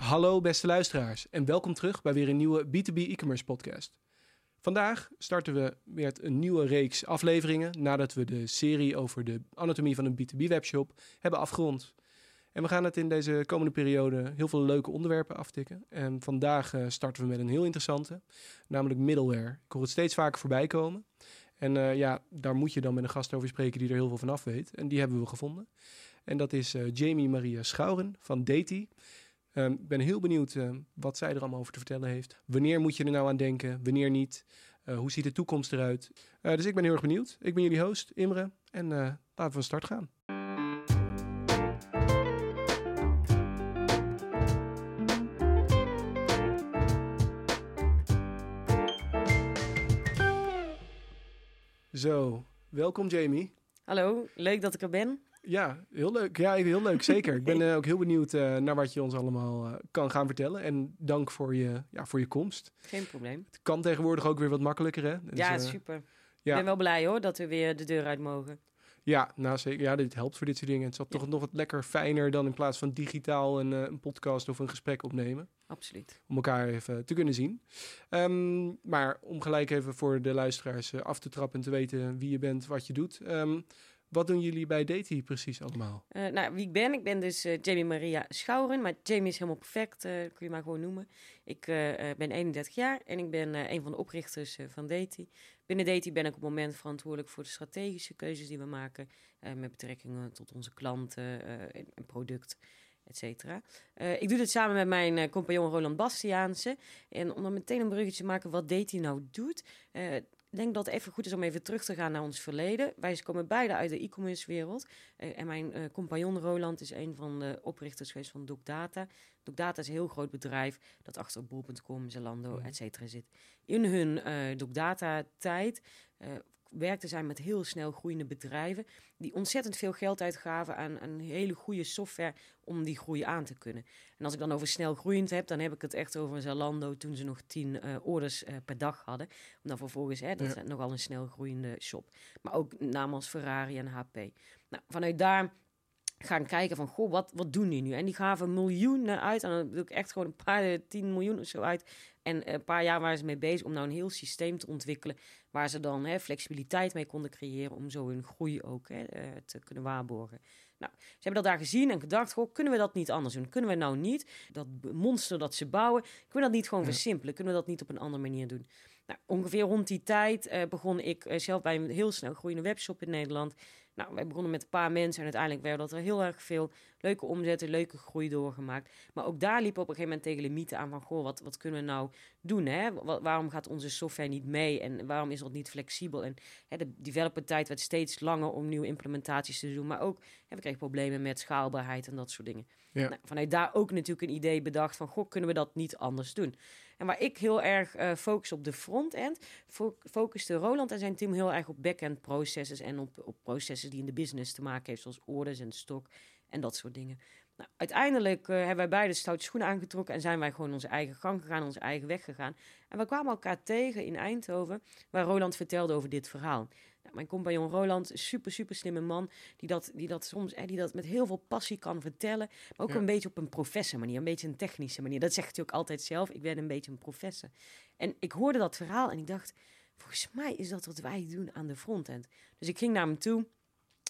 Hallo beste luisteraars en welkom terug bij weer een nieuwe B2B e-commerce podcast. Vandaag starten we met een nieuwe reeks afleveringen nadat we de serie over de anatomie van een B2B webshop hebben afgerond. En we gaan het in deze komende periode heel veel leuke onderwerpen aftikken. En vandaag uh, starten we met een heel interessante, namelijk middleware. Ik hoor het steeds vaker voorbij komen. En uh, ja, daar moet je dan met een gast over spreken die er heel veel van af weet. En die hebben we gevonden. En dat is uh, Jamie Maria Schouwen van Dati. Ehm, ik ben heel benieuwd uh, wat zij er allemaal over te vertellen heeft. Wanneer moet je er nou aan denken? Wanneer niet? Uh, hoe ziet de toekomst eruit? Uh, dus ik ben heel erg benieuwd. Ik ben jullie host, Imre. En laten we van start gaan. Zo, welkom Jamie. Hallo, leuk dat ik er ben. Ja, heel leuk. Ja, heel leuk, zeker. Ik ben uh, ook heel benieuwd uh, naar wat je ons allemaal uh, kan gaan vertellen. En dank voor je, ja, voor je komst. Geen probleem. Het kan tegenwoordig ook weer wat makkelijker, hè? Dus, ja, super. Ja. Ik ben wel blij hoor, dat we weer de deur uit mogen. Ja, nou zeker. Ja, dit helpt voor dit soort dingen. Het is toch nog wat lekker fijner dan in plaats van digitaal een, een podcast of een gesprek opnemen. Absoluut. Om elkaar even te kunnen zien. Um, maar om gelijk even voor de luisteraars af te trappen en te weten wie je bent, wat je doet. Um, wat doen jullie bij Dati precies allemaal? Uh, nou, wie ik ben? Ik ben dus uh, Jamie Maria Schouwen. Maar Jamie is helemaal perfect, uh, kun je maar gewoon noemen. Ik ben 31 jaar en ik ben een van de oprichters van Dati. Binnen Dati ben ik op het moment verantwoordelijk voor de strategische keuzes die we maken. met betrekking tot onze klanten en product. Etcetera. ik doe dit samen met mijn compagnon Roland Bastiaanse. En om dan meteen een bruggetje te maken wat Dati nou doet ik denk dat het even goed is om even terug te gaan naar ons verleden. Wij komen beide uit de e-commerce wereld. Uh, en mijn uh, compagnon Roland is een van de oprichters geweest van DocData. DocData is een heel groot bedrijf dat achter bol.com, Zalando, mm. et cetera zit. In hun uh, DocData-tijd werkte zij met heel snel groeiende bedrijven die ontzettend veel geld uitgaven aan een hele goede software om die groei aan te kunnen. En als ik dan over snel groeiend heb, dan heb ik het echt over Zalando toen ze nog tien uh, orders uh, per dag hadden. Om dan vervolgens, hè, dat ja. nogal een snel groeiende shop. Maar ook namen als Ferrari en HP. Nou, vanuit daar gaan kijken van, goh, wat, wat doen die nu? En die gaven miljoenen uit. En dan bedoel ik echt gewoon een paar, tien miljoen of zo uit. En een paar jaar waren ze mee bezig om nou een heel systeem te ontwikkelen. Waar ze dan hè, flexibiliteit mee konden creëren om zo hun groei ook hè, te kunnen waarborgen. Nou, ze hebben dat daar gezien en gedacht, goh, kunnen we dat niet anders doen? Kunnen we nou niet dat monster dat ze bouwen, kunnen we dat niet gewoon ja. versimpelen? Kunnen we dat niet op een andere manier doen? Nou, ongeveer rond die tijd uh, begon ik uh, zelf bij een heel snel groeiende webshop in Nederland. Nou, wij begonnen met een paar mensen en uiteindelijk werden dat er heel erg veel leuke omzetten, leuke groei doorgemaakt. Maar ook daar liepen op een gegeven moment tegen limieten aan van, goh, wat, wat kunnen we nou doen? Hè? waarom gaat onze software niet mee en waarom is dat niet flexibel? En hè, de developer tijd werd steeds langer om nieuwe implementaties te doen, maar ook hè, we kregen problemen met schaalbaarheid en dat soort dingen. Ja. Nou, vanuit daar ook natuurlijk een idee bedacht van, goh, kunnen we dat niet anders doen? En waar ik heel erg uh, focus op de frontend, fo focuste Roland en zijn team heel erg op back-end processes en op, op processen die in de business te maken heeft, zoals orders en stok en dat soort dingen. Nou, uiteindelijk uh, hebben wij beide stoute schoenen aangetrokken en zijn wij gewoon onze eigen gang gegaan, onze eigen weg gegaan. En we kwamen elkaar tegen in Eindhoven, waar Roland vertelde over dit verhaal. Nou, mijn compagnon Roland, super, super slimme man, die dat, die dat soms eh, die dat met heel veel passie kan vertellen, maar ook ja. een beetje op een professor manier, een beetje een technische manier. Dat zegt hij ook altijd zelf, ik ben een beetje een professor. En ik hoorde dat verhaal en ik dacht, volgens mij is dat wat wij doen aan de frontend. Dus ik ging naar hem toe.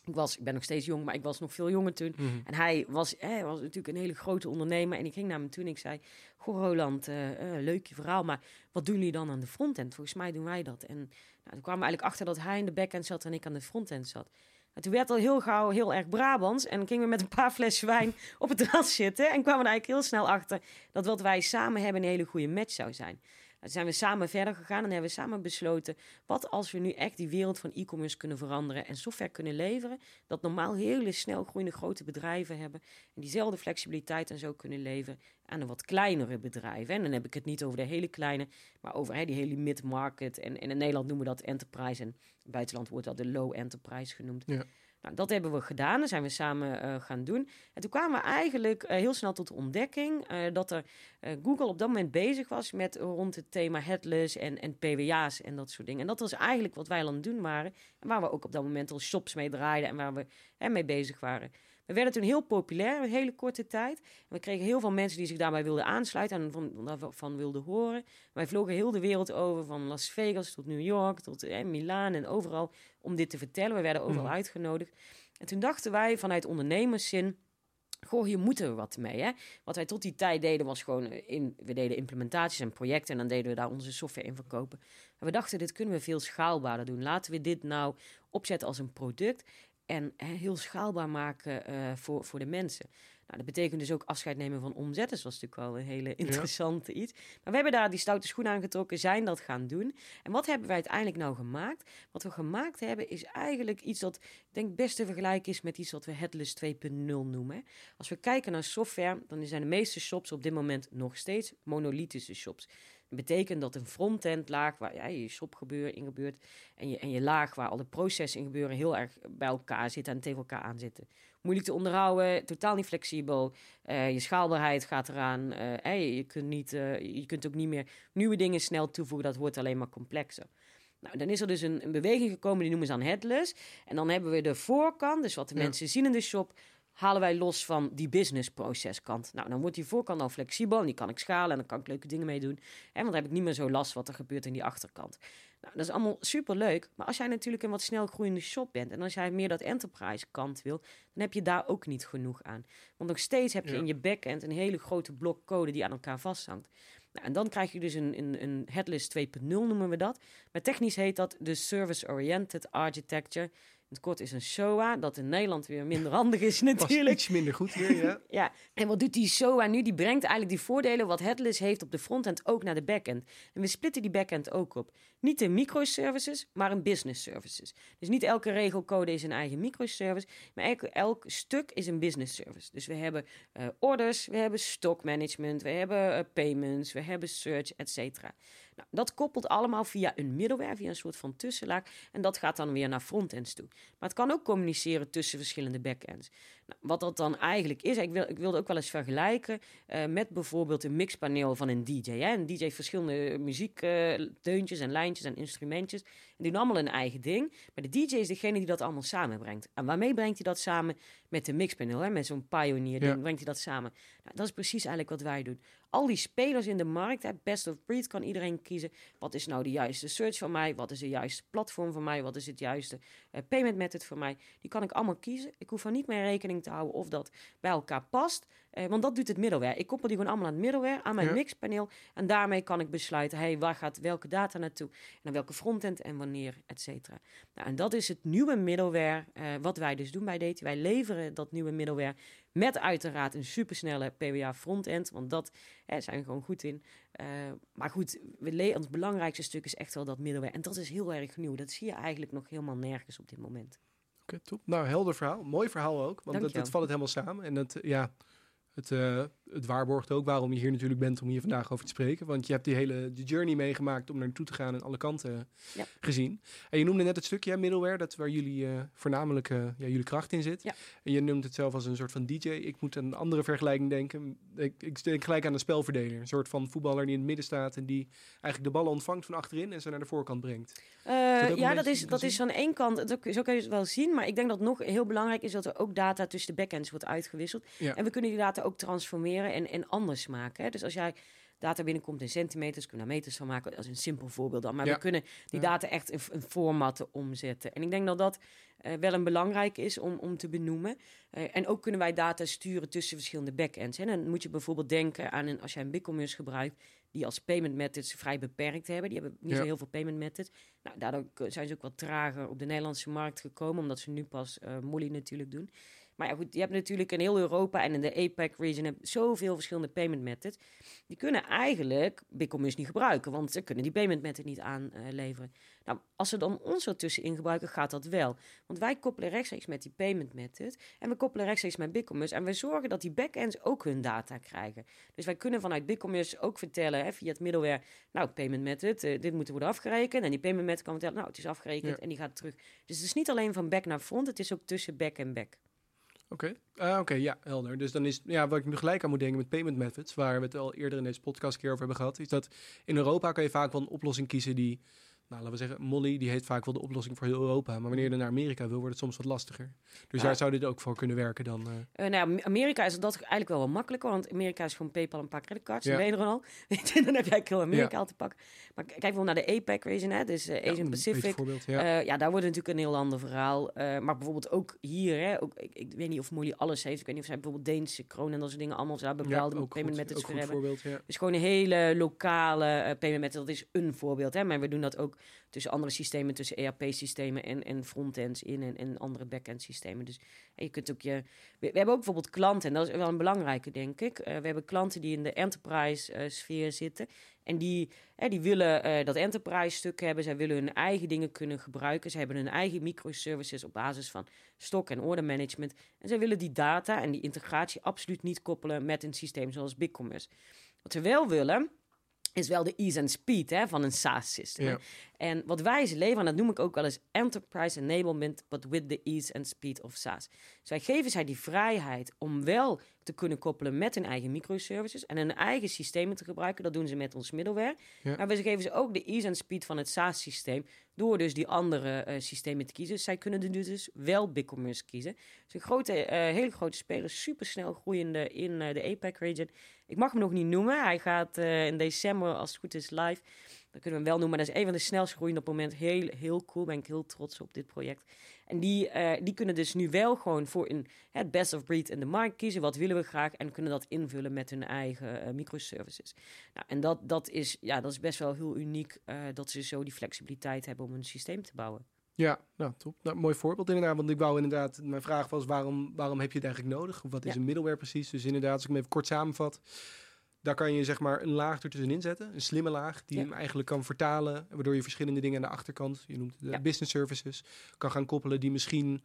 Ik, was, ik ben nog steeds jong, maar ik was nog veel jonger toen. Mhm. En hij was, hij was natuurlijk een hele grote ondernemer. En ik ging naar hem toe en ik zei... Goh, Roland, uh, uh, leuk je verhaal, maar wat doen jullie dan aan de frontend? Volgens mij doen wij dat. En nou, toen kwamen we eigenlijk achter dat hij in de backend zat en ik aan de frontend zat. En toen werd al heel gauw heel erg Brabants. En gingen we met een paar flessen wijn op het terras zitten. En kwamen er eigenlijk heel snel achter dat wat wij samen hebben een hele goede match zou zijn. Zijn we samen verder gegaan en hebben we samen besloten... wat als we nu echt die wereld van e-commerce kunnen veranderen... en software kunnen leveren... dat normaal hele snel groeiende grote bedrijven hebben... en diezelfde flexibiliteit en zo kunnen leveren aan de wat kleinere bedrijven. En dan heb ik het niet over de hele kleine... maar over hè, die hele mid-market. En, en in Nederland noemen we dat enterprise... en in het buitenland wordt dat de low enterprise genoemd. Ja. Nou, dat hebben we gedaan. Dat zijn we samen uh, gaan doen. En toen kwamen we eigenlijk uh, heel snel tot de ontdekking uh, dat er Google op dat moment bezig was met rond het thema headless en, en PWA's en dat soort dingen. En dat was eigenlijk wat wij al aan het doen waren. En waar we ook op dat moment al shops mee draaiden en waar we hè, mee bezig waren. We We werden toen heel populair in een hele korte tijd. En we kregen heel veel mensen die zich daarbij wilden aansluiten en van, daarvan wilden horen. Wij vlogen heel de wereld over, van Las Vegas tot New York, tot eh, Milaan en overal, om dit te vertellen. We werden overal Mhm. uitgenodigd. En toen dachten wij vanuit ondernemerszin... Goh, hier moeten we wat mee. Hè? Wat wij tot die tijd deden was gewoon... In, we deden implementaties en projecten... en dan deden we daar onze software in verkopen. En we dachten, dit kunnen we veel schaalbaarder doen. Laten we dit nou opzetten als een product... en heel schaalbaar maken eh, voor, voor de mensen. Nou, dat betekent dus ook afscheid nemen van omzet. Dat was natuurlijk wel een hele interessante iets. Maar we hebben daar die stoute schoen aangetrokken, zijn dat gaan doen. En wat hebben wij uiteindelijk nou gemaakt? Wat we gemaakt hebben is eigenlijk iets dat ik denk best te vergelijken is met iets wat we Headless 2.0 noemen. Als we kijken naar software, dan zijn de meeste shops op dit moment nog steeds monolithische shops. Betekent dat een frontend laag waar ja, je shop gebeuren, in gebeurt en je, en je laag waar alle processen in gebeuren heel erg bij elkaar zitten en tegen elkaar aan zitten. Moeilijk te onderhouden, totaal niet flexibel. Eh, je schaalbaarheid gaat eraan. eh, hè, je, kunt niet, eh, je kunt ook niet meer nieuwe dingen snel toevoegen. Dat wordt alleen maar complexer. Nou, dan is er dus een, een beweging gekomen, die noemen ze dan headless. En dan hebben we de voorkant, dus wat de Ja. mensen zien in de shop, halen wij los van die business proceskant. Nou, dan wordt die voorkant al flexibel en die kan ik schalen en dan kan ik leuke dingen mee doen. Hè, want dan heb ik niet meer zo last wat er gebeurt in die achterkant. Nou, dat is allemaal super leuk. Maar als jij natuurlijk een wat snel groeiende shop bent en als jij meer dat enterprise kant wil, dan heb je daar ook niet genoeg aan. Want nog steeds heb je Ja. in je backend een hele grote blok code die aan elkaar vasthangt. Nou, en dan krijg je dus een, een, een headless 2.0 noemen we dat. Maar technisch heet dat de Service Oriented Architecture. Het kort is een SOA, dat in Nederland weer minder handig is natuurlijk. iets minder goed hier, ja. Ja, en wat doet die SOA nu? Die brengt eigenlijk die voordelen wat Headless heeft op de frontend ook naar de backend. En we splitten die backend ook op. Niet in microservices, maar in business services. Dus niet elke regelcode is een eigen microservice, maar elk, elk stuk is een business service. Dus we hebben eh, orders, we hebben stock management, we hebben eh, payments, we hebben search, et cetera. Nou, dat koppelt allemaal via een middleware, via een soort van tussenlaag. En dat gaat dan weer naar frontends toe. Maar het kan ook communiceren tussen verschillende backends. Nou, wat dat dan eigenlijk is, ik, wil, ik wilde ook wel eens vergelijken eh, met bijvoorbeeld een mixpaneel van een DJ. Hè? Een DJ heeft verschillende muziekteuntjes en lijntjes en instrumentjes. En die doen allemaal een eigen ding. Maar de DJ is degene die dat allemaal samenbrengt. En waarmee brengt hij dat samen? Met de mixpaneel, hè? met zo'n Pioneer ding Ja. brengt hij dat samen. Nou, dat is precies eigenlijk wat wij doen. Al die spelers in de markt, hè, best of breed kan iedereen kiezen. Wat is nou de juiste search voor mij? Wat is de juiste platform voor mij? Wat is het juiste eh, payment method voor mij? Die kan ik allemaal kiezen. Ik hoef er niet meer rekening te houden of dat bij elkaar past. Eh, want dat doet het middleware. Ik koppel die gewoon allemaal aan het middleware, aan mijn Ja. mixpaneel. En daarmee kan ik besluiten, hey, waar gaat welke data naartoe? En naar welke frontend en wanneer, et cetera. Nou, en dat is het nieuwe middleware eh, wat wij dus doen bij DT. Wij leveren dat nieuwe middleware met uiteraard een supersnelle PWA frontend. Want dat hè, zijn we gewoon goed in. Eh, maar goed, we ons belangrijkste stuk is echt wel dat middleware. En dat is heel erg nieuw. Dat zie je eigenlijk nog helemaal nergens op dit moment. Oké, top. Nou, helder verhaal. Mooi verhaal ook. Want dat, valt het helemaal samen. En dat, eh, ja, het, eh, het waarborgt ook waarom je hier natuurlijk bent om hier vandaag over te spreken. Want je hebt die hele de journey meegemaakt om naar naartoe te gaan en alle kanten Ja. gezien. En je noemde net het stukje hè, middleware, dat waar jullie eh, voornamelijk eh, ja, jullie kracht in zit. Ja. En je noemt het zelf als een soort van DJ. Ik moet aan een andere vergelijking denken. Ik, ik denk gelijk aan een spelverdeler. Een soort van voetballer die in het midden staat en die eigenlijk de ballen ontvangt van achterin en ze naar de voorkant brengt. Dat ja, dat is, dat is aan één kant, dat, zo kun je het wel zien. Maar ik denk dat nog heel belangrijk is dat er ook data tussen de backends wordt uitgewisseld. En we kunnen die data ook transformeren en, en anders maken. Hè. Dus als jij data binnenkomt in centimeters, kunnen we daar meters van maken. Dat is een simpel voorbeeld dan. Maar Ja. we kunnen die data echt in, in formatten omzetten. En ik denk dat dat eh, wel een belangrijk is om, om te benoemen. Eh, en ook kunnen wij data sturen tussen verschillende backends. Hè. Dan moet je bijvoorbeeld denken aan een, als jij een BigCommerce gebruikt, die als payment methods vrij beperkt hebben. Die hebben niet Ja. zo heel veel payment methods. Nou, daardoor zijn ze ook wat trager op de Nederlandse markt gekomen, omdat ze nu pas eh Molly natuurlijk doen. Maar ja, goed, je hebt natuurlijk in heel Europa en in de APEC region heb zoveel verschillende payment methods. Die kunnen eigenlijk BigCommerce niet gebruiken, want ze kunnen die payment method niet aanleveren. nou, als ze dan ons ertussenin gebruiken, gaat dat wel. Want wij koppelen rechtstreeks met die payment method en we koppelen rechtstreeks met BigCommerce en we zorgen dat die backends ook hun data krijgen. Dus wij kunnen vanuit BigCommerce ook vertellen hè, via het middleware, nou, payment method, eh, dit moet worden afgerekend. En die payment method kan vertellen, nou, het is afgerekend Ja. en die gaat terug. Dus het is niet alleen van back naar front, het is ook tussen back en back. Oké, Ah, oké, ja, helder. Dus dan is, ja, wat ik nu gelijk aan moet denken met payment methods, waar we het al eerder in deze podcast keer over hebben gehad, is dat in Europa kan je vaak wel een oplossing kiezen die nou, laten we zeggen, Molly, die heeft vaak wel de oplossing voor heel Europa. Maar wanneer je naar Amerika wil, wordt het soms wat lastiger. Dus Ja. daar zou dit ook voor kunnen werken dan. eh, Eh, nou, Amerika is dat eigenlijk wel wat makkelijker, want Amerika is gewoon PayPal en een paar creditcards. Ja. Dan ben je er al. Dan heb eigenlijk heel Amerika Ja. al te pakken. Maar kijk bijvoorbeeld naar de APEC region, hè, dus eh, ja, Asian Pacific. ja. Ja. daar wordt natuurlijk een heel ander verhaal. Eh, maar bijvoorbeeld ook hier, hè, ook, ik, ik weet niet of Molly alles heeft. Ik weet niet of zij bijvoorbeeld Deense kroon en dat soort dingen allemaal daar bepaalde ja, payment methods voor hebben. voorbeeld. Dus gewoon een hele lokale eh, payment method. Dat is een voorbeeld. Hè? Maar we doen dat ook tussen andere systemen, tussen ERP-systemen en, en frontends in en, en andere back-end systemen. Dus eh, je kunt ook je. We, hebben ook bijvoorbeeld klanten, en dat is wel een belangrijke, denk ik. Eh, we hebben klanten die in de enterprise-sfeer zitten. En die, hè, die willen eh, dat enterprise-stuk hebben. Zij willen hun eigen dingen kunnen gebruiken. Ze hebben hun eigen microservices op basis van stok- en order management. En zij willen die data en die integratie absoluut niet koppelen met een systeem zoals BigCommerce. Wat we wel willen, is wel de ease and speed hè, van een SaaS-systeem. Ja. En wat wij ze leveren, en dat noem ik ook wel eens enterprise enablement, but with the ease and speed of SaaS. Dus wij geven zij die vrijheid om wel te kunnen koppelen met hun eigen microservices en hun eigen systemen te gebruiken. Dat doen ze met ons middleware. Ja. Maar we geven ze ook de ease and speed van het SaaS-systeem door dus die andere eh, systemen te kiezen. Zij kunnen dus- wel BigCommerce kiezen. Dus een grote, eh, hele grote speler, supersnel groeiende in eh, de APEC region. Ik mag hem nog niet noemen. Hij gaat in december, als het goed is, live. Dat kunnen we wel noemen. Maar dat is een van de snelst groeiende op het moment. Heel, heel cool. Ben ik heel trots op dit project. En die, eh, die kunnen dus nu wel gewoon voor een, het best of breed in de markt kiezen. Wat willen we graag? En kunnen dat invullen met hun eigen eh, microservices. Nou, en dat, dat, is, ja, dat is best wel heel uniek eh, dat ze zo die flexibiliteit hebben om een systeem te bouwen. Ja, nou top. Nou, mooi voorbeeld inderdaad. Want ik wou inderdaad, mijn vraag was waarom, waarom heb je het eigenlijk nodig? Wat is Ja. een middleware precies? Dus inderdaad, als ik hem even kort samenvat. Daar kan je zeg maar een laag ertussenin zetten. Een slimme laag die Ja. hem eigenlijk kan vertalen. Waardoor je verschillende dingen aan de achterkant, je noemt het de Ja. business services, kan gaan koppelen die misschien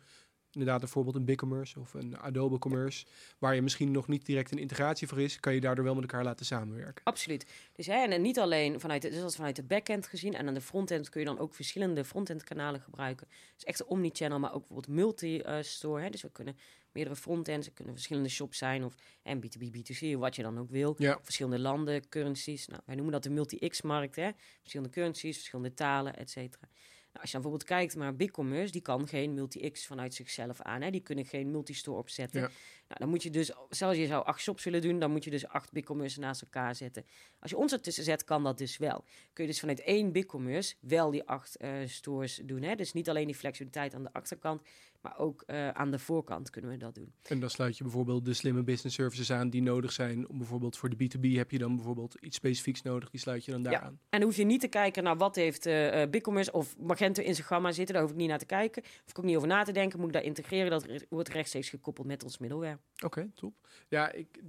inderdaad bijvoorbeeld een BigCommerce of een Adobe Commerce, waar je misschien nog niet direct een integratie voor is, kan je daardoor wel met elkaar laten samenwerken. Absoluut. Dus, hè, en, niet alleen vanuit de, dus dat is vanuit de backend gezien. En aan de frontend kun je dan ook verschillende frontend kanalen gebruiken. Dus echt omnichannel, maar ook bijvoorbeeld multi-store. hè. dus we kunnen meerdere frontends, het kunnen verschillende shops zijn. Of en B2B, B2C, wat je dan ook wil. Ja, Verschillende landen, currencies. Nou, wij noemen dat de multi-X-markt. hè. Verschillende currencies, verschillende talen, et cetera. Nou, als je dan bijvoorbeeld kijkt naar BigCommerce, die kan geen multi-X vanuit zichzelf aan. Hè. Die kunnen geen multistore opzetten. Ja. Nou, dan moet je dus, zelfs je zou acht shops willen doen, dan moet je dus acht BigCommerce naast elkaar zetten. Als je ons ertussen zet, kan dat dus wel. Kun je dus vanuit één BigCommerce wel die acht eh, stores doen. Hè? Dus niet alleen die flexibiliteit aan de achterkant, maar ook eh, aan de voorkant kunnen we dat doen. En dan sluit je bijvoorbeeld de slimme business services aan die nodig zijn. Om bijvoorbeeld voor de B2B heb je dan bijvoorbeeld iets specifieks nodig. Die sluit je dan daar Ja. aan. En dan hoef je niet te kijken naar wat heeft eh, BigCommerce of Magento in zijn gamma zitten. Daar hoef ik niet naar te kijken. Hoef ik ook niet over na te denken. Moet ik daar integreren? Dat wordt rechtstreeks gekoppeld met ons middleware. Oké, top. Ja, ik,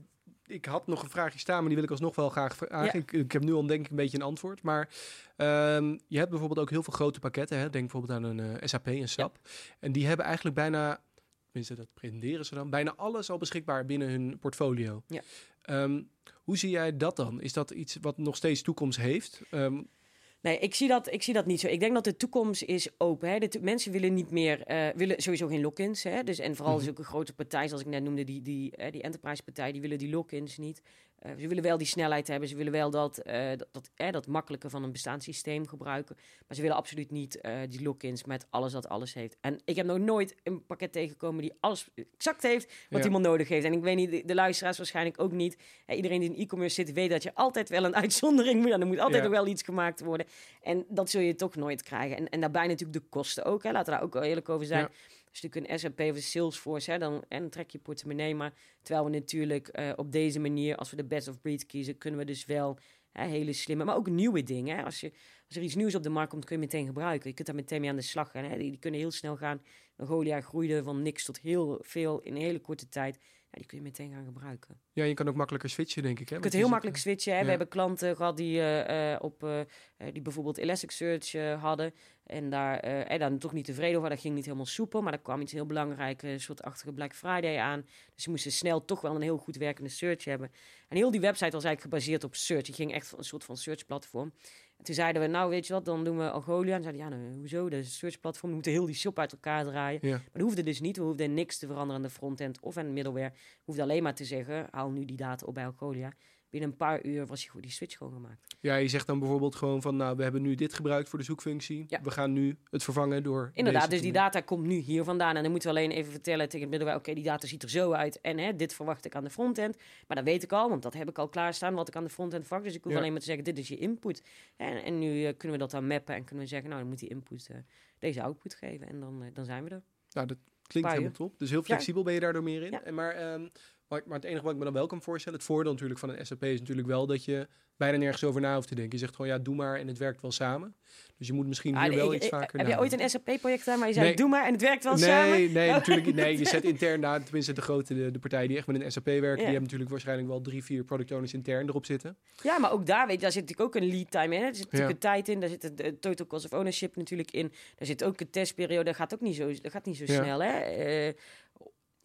ik had nog een vraagje staan, maar die wil ik alsnog wel graag vragen. Ja. Ik, ik heb nu al denk ik een beetje een antwoord. Maar ehm, je hebt bijvoorbeeld ook heel veel grote pakketten. Hè? Denk bijvoorbeeld aan een eh, SAP, een SAP. En die hebben eigenlijk bijna, tenminste dat presenteren ze dan, bijna alles al beschikbaar binnen hun portfolio. Ja. Ehm, hoe zie jij dat dan? Is dat iets wat nog steeds toekomst heeft? Ehm, Nee, ik zie, dat, ik zie dat niet zo. Ik denk dat de toekomst is open. Hè. De mensen willen niet meer, eh, willen sowieso geen lock-ins. Hè. Dus, en vooral Mhm. zulke grote partijen, zoals ik net noemde, die, die, eh, die enterprise partij, die willen die lock-ins niet. Eh, ze willen wel die snelheid hebben. Ze willen wel dat, eh, dat, dat, eh, dat makkelijke van een bestaanssysteem gebruiken. Maar ze willen absoluut niet eh, die lock-ins met alles dat alles heeft. En ik heb nog nooit een pakket tegengekomen die alles exact heeft wat Ja. iemand nodig heeft. En ik weet niet, de, de luisteraars waarschijnlijk ook niet. Iedereen die in e-commerce zit, weet dat je altijd wel een uitzondering moet. En er moet altijd Ja. nog wel iets gemaakt worden. En dat zul je toch nooit krijgen. En, en daarbij natuurlijk de kosten ook. Hè. Laten we daar ook wel eerlijk over zijn. Ja. Je natuurlijk een SAP of Salesforce, hè, dan, en dan trek je portemonnee maar. Terwijl we natuurlijk eh, op deze manier, als we de best of breed kiezen, kunnen we dus wel hè, hele slimme, maar ook nieuwe dingen. Hè. Als, je, als er iets nieuws op de markt komt, kun je meteen gebruiken. Je kunt daar meteen mee aan de slag gaan. Hè. Die, die kunnen heel snel gaan. Mongolia groeide van niks tot heel veel in een hele korte tijd. Ja, die kun je meteen gaan gebruiken. ja, je kan ook makkelijker switchen, denk ik. Hè? Je kunt heel zit- makkelijk switchen. Hè. ja. We hebben klanten gehad die, eh, eh, op, die bijvoorbeeld Elasticsearch hadden. En daar, eh, en daar toch niet tevreden over. Dat ging niet helemaal soepel. Maar er kwam iets heel belangrijks, een soort achtige Black Friday aan. Dus ze moesten snel toch wel een heel goed werkende search hebben. En heel die website was eigenlijk gebaseerd op search. Die ging echt van een soort van search platform. En toen zeiden we, nou weet je wat, dan doen we Algolia. En zeiden ja, nou, hoezo? Dat is een search platform. We moeten heel die shop uit elkaar draaien. Ja. Maar dat hoefde dus niet. We hoefden niks te veranderen aan de frontend of aan de middleware. We hoefden alleen maar te zeggen, haal nu die data op bij Algolia. Binnen een paar uur was je goed die switch gewoon gemaakt. Ja, je zegt dan bijvoorbeeld gewoon van, nou, we hebben nu dit gebruikt voor de zoekfunctie. Ja. We gaan nu het vervangen door Inderdaad, dus die data komt nu hier vandaan. En dan moeten we alleen even vertellen tegen het middleware... oké, die data ziet er zo uit en hè, dit verwacht ik aan de frontend. Maar dat weet ik al, want dat heb ik al klaarstaan... wat ik aan de frontend verwacht. Dus ik hoef Ja. alleen maar te zeggen, dit is je input. En, en nu eh, kunnen we dat dan mappen en kunnen we zeggen... nou, dan moet die input eh, deze output geven. En dan, eh, dan zijn we er. Nou, dat klinkt helemaal top. Dus heel flexibel ben je daardoor meer in. Ja. En maar, ehm, maar, maar het enige wat ik me dan wel kan voorstellen, het voordeel natuurlijk van een SAP is natuurlijk wel dat je bijna nergens over na hoeft te denken. Je zegt gewoon, ja, doe maar en het werkt wel samen. Dus je moet misschien Ah, hier nee, wel ik- iets vaker heb jij ooit een SAP-project gedaan, maar je zei, Nee. doe maar en het werkt wel nee, samen? Nee, Oh. natuurlijk niet. Nee, je zet intern na, tenminste de grote, de, de partijen die echt met een SAP werken, Ja. die hebben natuurlijk waarschijnlijk wel drie, vier product owners intern erop zitten. Ja, maar ook daar, weet je, daar zit natuurlijk ook een lead time in. Hè? Er zit natuurlijk Ja. een tijd in, daar zit het de total cost of ownership natuurlijk in. Daar zit ook een testperiode, dat gaat ook niet zo, dat gaat niet zo Ja. snel. Hè? Eh,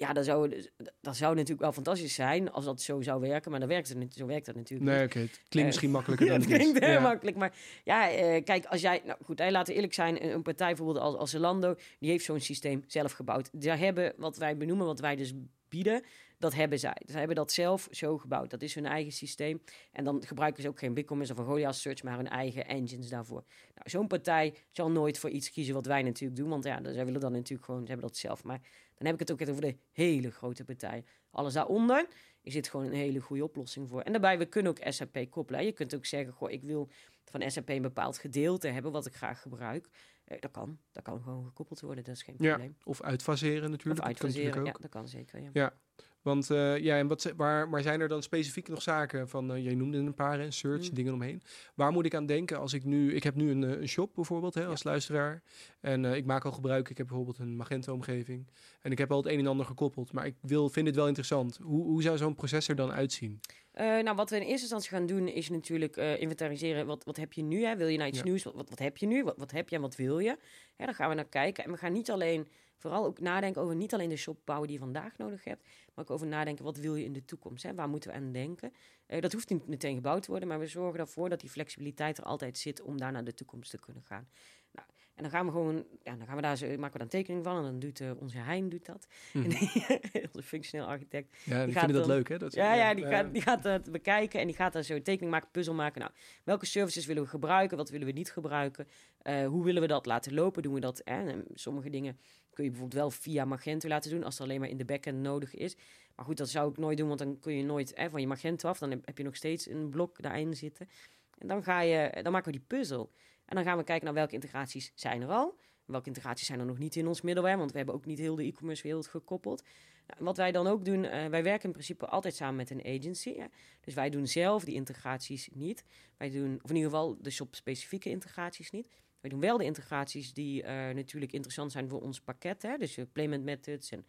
ja, dat zou, dat zou natuurlijk wel fantastisch zijn als dat zo zou werken, maar dat werkt het, niet- zo werkt dat natuurlijk Nee, niet. oké. Het klinkt Eh, misschien makkelijker dan het is. klinkt heel Ja. makkelijk, maar ja, eh, kijk, als jij, nou goed, hè, laten we eerlijk zijn, een, een partij bijvoorbeeld als, als Zalando, die heeft zo'n systeem zelf gebouwd. Daar hebben, wat wij benoemen, wat wij dus bieden, dat hebben zij. Ze hebben dat zelf zo gebouwd. Dat is hun eigen systeem. En dan gebruiken ze ook geen BigCommerce of een Goliath Search, maar hun eigen engines daarvoor. Nou, zo'n partij zal nooit voor iets kiezen wat wij natuurlijk doen, want ja, zij willen dan natuurlijk gewoon, ze hebben dat zelf. Maar dan heb ik het ook over de hele grote partij. Alles daaronder is dit gewoon een hele goede oplossing voor. En daarbij, we kunnen ook SAP koppelen. Je kunt ook zeggen, goh, ik wil van SAP een bepaald gedeelte hebben wat ik graag gebruik. Eh, dat kan. Dat kan gewoon gekoppeld worden. Dat is geen Ja, probleem. Of uitfaseren Of natuurlijk. dat kan natuurlijk uitfaseren. Ja, ook. dat kan zeker. Ja. Ja. Want eh, ja, en wat, waar, maar zijn er dan specifiek nog zaken van, eh jij noemde een paar, hè, search, Mm. dingen omheen. Waar moet ik aan denken als ik nu, ik heb nu een, eh, een shop bijvoorbeeld hè, als luisteraar. En ik maak al gebruik, ik heb bijvoorbeeld een Magento-omgeving. En ik heb al het een en ander gekoppeld, maar ik wil, vind het wel interessant. Hoe, hoe zou zo'n proces er dan uitzien? Nou, wat we in eerste instantie gaan doen is natuurlijk inventariseren. Wat, wat heb je nu? Hè? Wil je naar iets Ja. nieuws? Wat, wat, wat heb je nu? Wat, wat heb je en wat wil je? Hè, daar gaan we naar kijken. En we gaan niet alleen, vooral ook nadenken over niet alleen de shop bouwen die je vandaag nodig hebt, maar ook over nadenken wat wil je in de toekomst? Hè? Waar moeten we aan denken? Eh, dat hoeft niet meteen gebouwd te worden, maar we zorgen ervoor dat die flexibiliteit er altijd zit om daar naar de toekomst te kunnen gaan. Nou, en dan gaan we gewoon, ja, dan gaan we daar zo, maken we daar een tekening van en dan doet eh, onze Hein doet dat. Mhm. onze functioneel architect. Ja, die gaat vinden dat dan- leuk hè? Dat, Ja, ja, die, gaat, die gaat het bekijken en die gaat daar zo een tekening maken, puzzel maken. Nou, welke services willen we gebruiken? Wat willen we niet gebruiken? Eh, hoe willen we dat laten lopen? Doen we dat? hè? En sommige dingen kun je bijvoorbeeld wel via Magento laten doen, als het alleen maar in de backend nodig is. Maar goed, dat zou ik nooit doen, want dan kun je nooit hè, van je Magento af. Dan heb, heb je nog steeds een blok daarin zitten. En dan, ga je, dan maken we die puzzel. En dan gaan we kijken naar welke integraties zijn er al. Welke integraties zijn er nog niet in ons middleware, want we hebben ook niet heel de e-commerce wereld gekoppeld. Nou, wat wij dan ook doen, eh, wij werken in principe altijd samen met een agency. Hè. Dus wij doen zelf die integraties niet. Wij doen, of in ieder geval de shop-specifieke integraties niet. Wij doen wel de integraties die eh, natuurlijk interessant zijn voor ons pakket. Hè. Dus payment methods en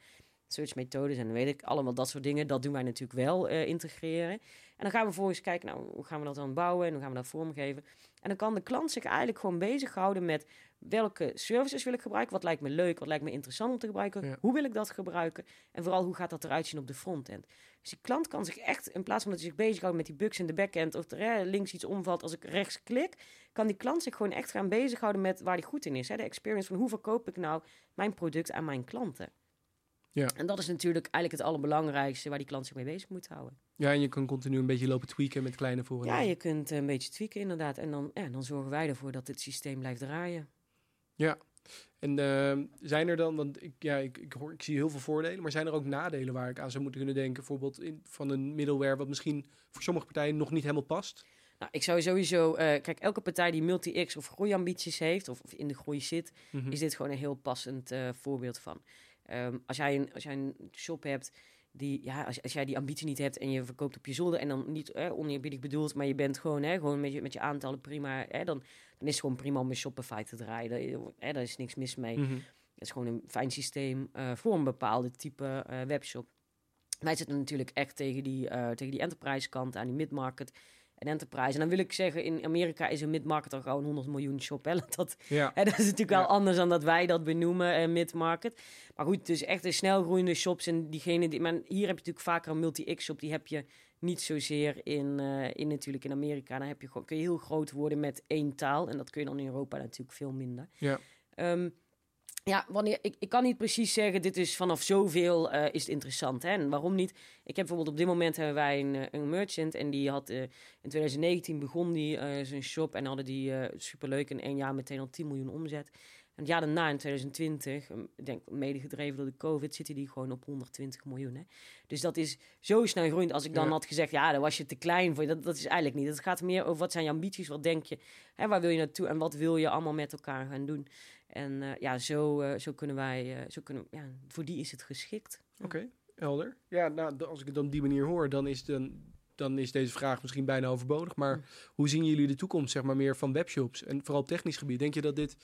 search methodes en weet ik, allemaal dat soort dingen. Dat doen wij natuurlijk wel eh, integreren. En dan gaan we vervolgens kijken, nou, hoe gaan we dat dan bouwen en hoe gaan we dat vormgeven. En dan kan de klant zich eigenlijk gewoon bezighouden met welke services wil ik gebruiken, wat lijkt me leuk, wat lijkt me interessant om te gebruiken, Ja. hoe wil ik dat gebruiken en vooral hoe gaat dat eruit zien op de frontend. Dus die klant kan zich echt, in plaats van dat hij zich bezighoudt met die bugs in de backend of er hè, links iets omvalt als ik rechts klik, kan die klant zich gewoon echt gaan bezighouden met waar hij goed in is. Hè? De experience van hoe verkoop ik nou mijn product aan mijn klanten. Ja. En dat is natuurlijk eigenlijk het allerbelangrijkste waar die klant zich mee bezig moet houden. Ja, en je kan continu een beetje lopen tweaken met kleine voor- en Ja, je kunt eh, een beetje tweaken inderdaad. En dan, ja, dan zorgen wij ervoor dat het systeem blijft draaien. En ehm, zijn er dan, want ik, ja, ik, ik, hoor, ik zie heel veel voordelen, maar zijn er ook nadelen waar ik aan zou moeten kunnen denken? Bijvoorbeeld in, van een middleware wat misschien voor sommige partijen nog niet helemaal past? Nou, ik zou sowieso... eh, kijk, elke partij die multi-X of groeiambities heeft... Of, of in de groei zit... Mhm. is dit gewoon een heel passend eh, voorbeeld van. Ehm, als, jij een, als jij een shop hebt... Die, ja, als, als jij die ambitie niet hebt en je verkoopt op je zolder... en dan niet eh, oneerbiedig bedoeld... maar je bent gewoon, hè, gewoon met, je, met je aantallen prima... Hè, dan, dan is het gewoon prima om een Shopify te draaien. Daar, hè, daar is niks mis mee. Mhm. Het is gewoon een fijn systeem eh, voor een bepaalde type eh, webshop. Wij zitten natuurlijk echt tegen die, eh, tegen die enterprise kant aan, die mid-market en enterprise. En dan wil ik zeggen, in Amerika is een mid-market al gewoon 100 miljoen shop. Hè? Dat, Ja, hè, dat is natuurlijk wel Ja. anders dan dat wij dat benoemen, eh, mid-market. Maar goed, dus echt de snelgroeiende shops en diegene die... Maar hier heb je natuurlijk vaker een multi-X-shop, die heb je niet zozeer in, eh, in natuurlijk in Amerika. Dan heb je kun je heel groot worden met één taal. En dat kun je dan in Europa natuurlijk veel minder. Ja. Ehm, Ja, wanneer, ik, ik kan niet precies zeggen, dit is vanaf zoveel uh, is het interessant. Hè? En waarom niet? Ik heb bijvoorbeeld op dit moment hebben wij een, eh, een merchant en die had uh, in 2019 begon die zijn shop en hadden die superleuk in één jaar meteen al 10 miljoen omzet. En het jaar daarna, in 2020, ik denk mede gedreven door de COVID, zit die gewoon op 120 miljoen. Hè? Dus dat is zo snel groeiend. Als ik dan had gezegd, ja, dan was je te klein voor je. Dat, dat is eigenlijk niet. Het gaat meer over wat zijn je ambities, wat denk je, hè, waar wil je naartoe en wat wil je allemaal met elkaar gaan doen. En uh, ja, zo, uh, zo kunnen wij, uh, zo kunnen, ja, voor die is het geschikt. Oké, okay, helder. Ja, nou, als ik het op die manier hoor, dan is, dan, dan is deze vraag misschien bijna overbodig. Maar mm. hoe zien jullie de toekomst, zeg maar, meer van webshops? En vooral op technisch gebied. Denk je dat dit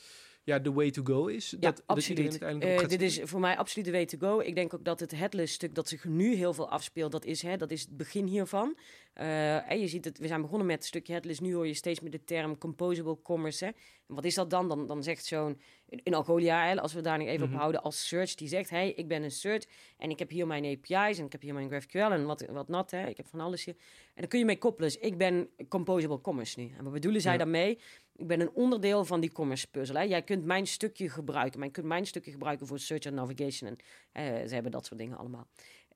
ja, de way to go is. Ja, dat, absoluut. Dat uh, dit is voor mij absoluut de way to go. Ik denk ook dat het headless stuk dat zich nu heel veel afspeelt, dat is, hè, dat is het begin hiervan. Uh, en je ziet het, we zijn begonnen met een stukje headless. Nu hoor je steeds meer de term composable commerce. Hè. En wat is dat dan? Dan, dan zegt zo'n, in Algolia, als we daar nog even op mhm. houden, als search, die zegt, hey, ik ben een search en ik heb hier mijn API's en ik heb hier mijn GraphQL en wat, wat nat, hè. Ik heb van alles hier. En dan kun je mee koppelen. Dus ik ben composable commerce nu. En wat bedoelen zij daarmee? Ik ben een onderdeel van die commerce puzzel. Hè. Jij kunt mijn stukje gebruiken. Maar je kunt mijn stukje gebruiken voor search en navigation. En uh, ze hebben dat soort dingen allemaal.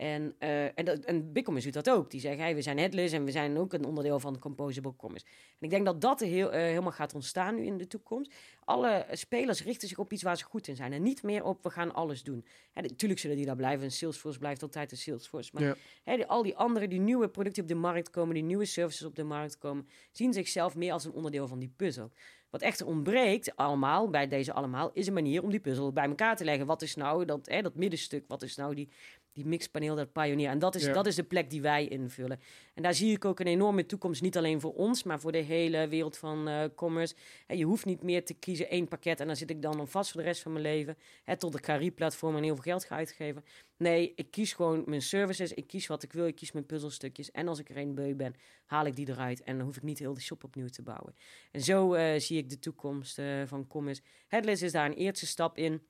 En, uh, en, dat, en BigCommerce doet dat ook. Die zeggen, hey, we zijn headless en we zijn ook een onderdeel van Composable Commerce. En ik denk dat dat heel, uh, helemaal gaat ontstaan nu in de toekomst. Alle spelers richten zich op iets waar ze goed in zijn. En niet meer op, we gaan alles doen. Natuurlijk zullen die daar blijven. En Salesforce blijft altijd een Salesforce. Maar ja. hè, die, al die andere, die nieuwe producten op de markt komen, die nieuwe services op de markt komen, zien zichzelf meer als een onderdeel van die puzzel. Wat echter ontbreekt allemaal, bij deze allemaal, is een manier om die puzzel bij elkaar te leggen. Wat is nou dat, hè, dat middenstuk? Wat is nou die, die mixpaneel, dat Pioneer? En dat is, dat is de plek die wij invullen. En daar zie ik ook een enorme toekomst, niet alleen voor ons, maar voor de hele wereld van uh, commerce. En je hoeft niet meer te kiezen één pakket en dan zit ik dan vast voor de rest van mijn leven. Hè, tot de Carrie-platform en heel veel geld ga uitgeven. Nee, ik kies gewoon mijn services, ik kies wat ik wil, ik kies mijn puzzelstukjes. En als ik er een beu ben, haal ik die eruit en dan hoef ik niet heel de shop opnieuw te bouwen. En zo uh, zie ik de toekomst uh, van commerce. Headless is daar een eerste stap in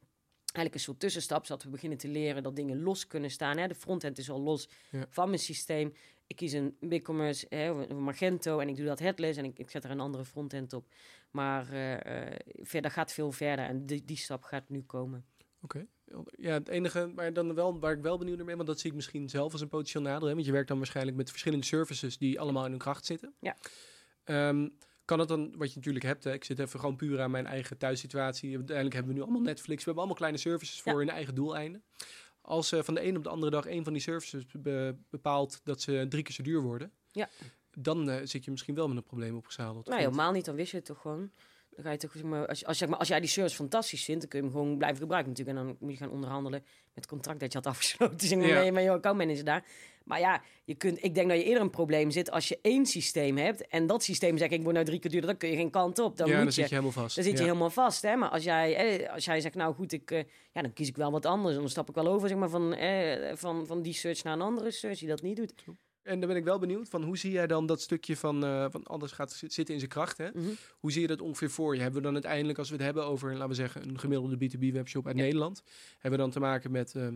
eigenlijk een soort tussenstap, zodat we beginnen te leren dat dingen los kunnen staan. Hè. De frontend is al los van mijn systeem. Ik kies een BigCommerce, hè, een Magento en ik doe dat headless en ik, ik zet er een andere frontend op. Maar uh, verder gaat veel verder en die, die stap gaat nu komen. Oké. Ja, het enige waar, dan wel, waar ik wel benieuwd naar ben, want dat zie ik misschien zelf als een potentieel nadeel. Hè, want je werkt dan waarschijnlijk met verschillende services die allemaal in hun kracht zitten. Ja. Um, kan het dan, wat je natuurlijk hebt, hè, ik zit even gewoon puur aan mijn eigen thuissituatie. Uiteindelijk hebben we nu allemaal Netflix, we hebben allemaal kleine services voor hun eigen doeleinden. Als uh, van de een op de andere dag een van die services bepaalt dat ze drie keer zo duur worden, ja. dan uh, zit je misschien wel met een probleem opgezadeld. Nee, helemaal niet, dan wist je het toch gewoon. Dan ga je toch, zeg maar, als, als, zeg maar, als jij die service fantastisch vindt, dan kun je hem gewoon blijven gebruiken natuurlijk. En dan moet je gaan onderhandelen met het contract dat je had afgesloten. Zeg maar, ja. met je accountmanager daar. Maar ja, je kunt, ik denk dat je eerder een probleem zit als je één systeem hebt. En dat systeem zegt, ik word nou drie keer duurder, dan kun je geen kant op. Dan, ja, moet dan zit je helemaal vast. Dan zit je helemaal vast. Hè? Maar als jij, eh, als jij zegt, nou goed, ik, eh, ja, dan kies ik wel wat anders. Dan stap ik wel over zeg maar, van, eh, van, van die search naar een andere search die dat niet doet. En dan ben ik wel benieuwd van hoe zie jij dan dat stukje van, uh, van alles gaat zitten in zijn kracht. Hè? Mhm. Hoe zie je dat ongeveer voor je? Hebben we dan uiteindelijk, als we het hebben over, laten we zeggen, een gemiddelde B2B webshop uit Nederland, hebben we dan te maken met uh,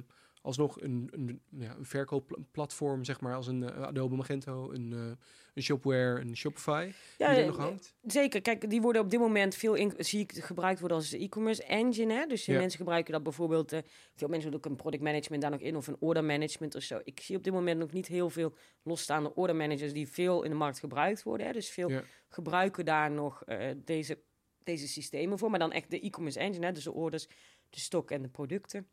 alsnog een, een, ja, een verkoopplatform, zeg maar, als een uh, Adobe Magento, een, uh, een Shopware, een Shopify, ja, die er nog hangt? Zeker. Kijk, die worden op dit moment veel in, zie ik gebruikt worden als e-commerce engine. Hè? Dus ja. mensen gebruiken dat bijvoorbeeld, uh, veel mensen doen ook een product management daar nog in of een order management of zo. Ik zie op dit moment nog niet heel veel losstaande order managers die veel in de markt gebruikt worden. Hè? Dus veel ja. gebruiken daar nog deze, deze systemen voor, maar dan echt de e-commerce engine, hè? dus de orders, de stok en de producten.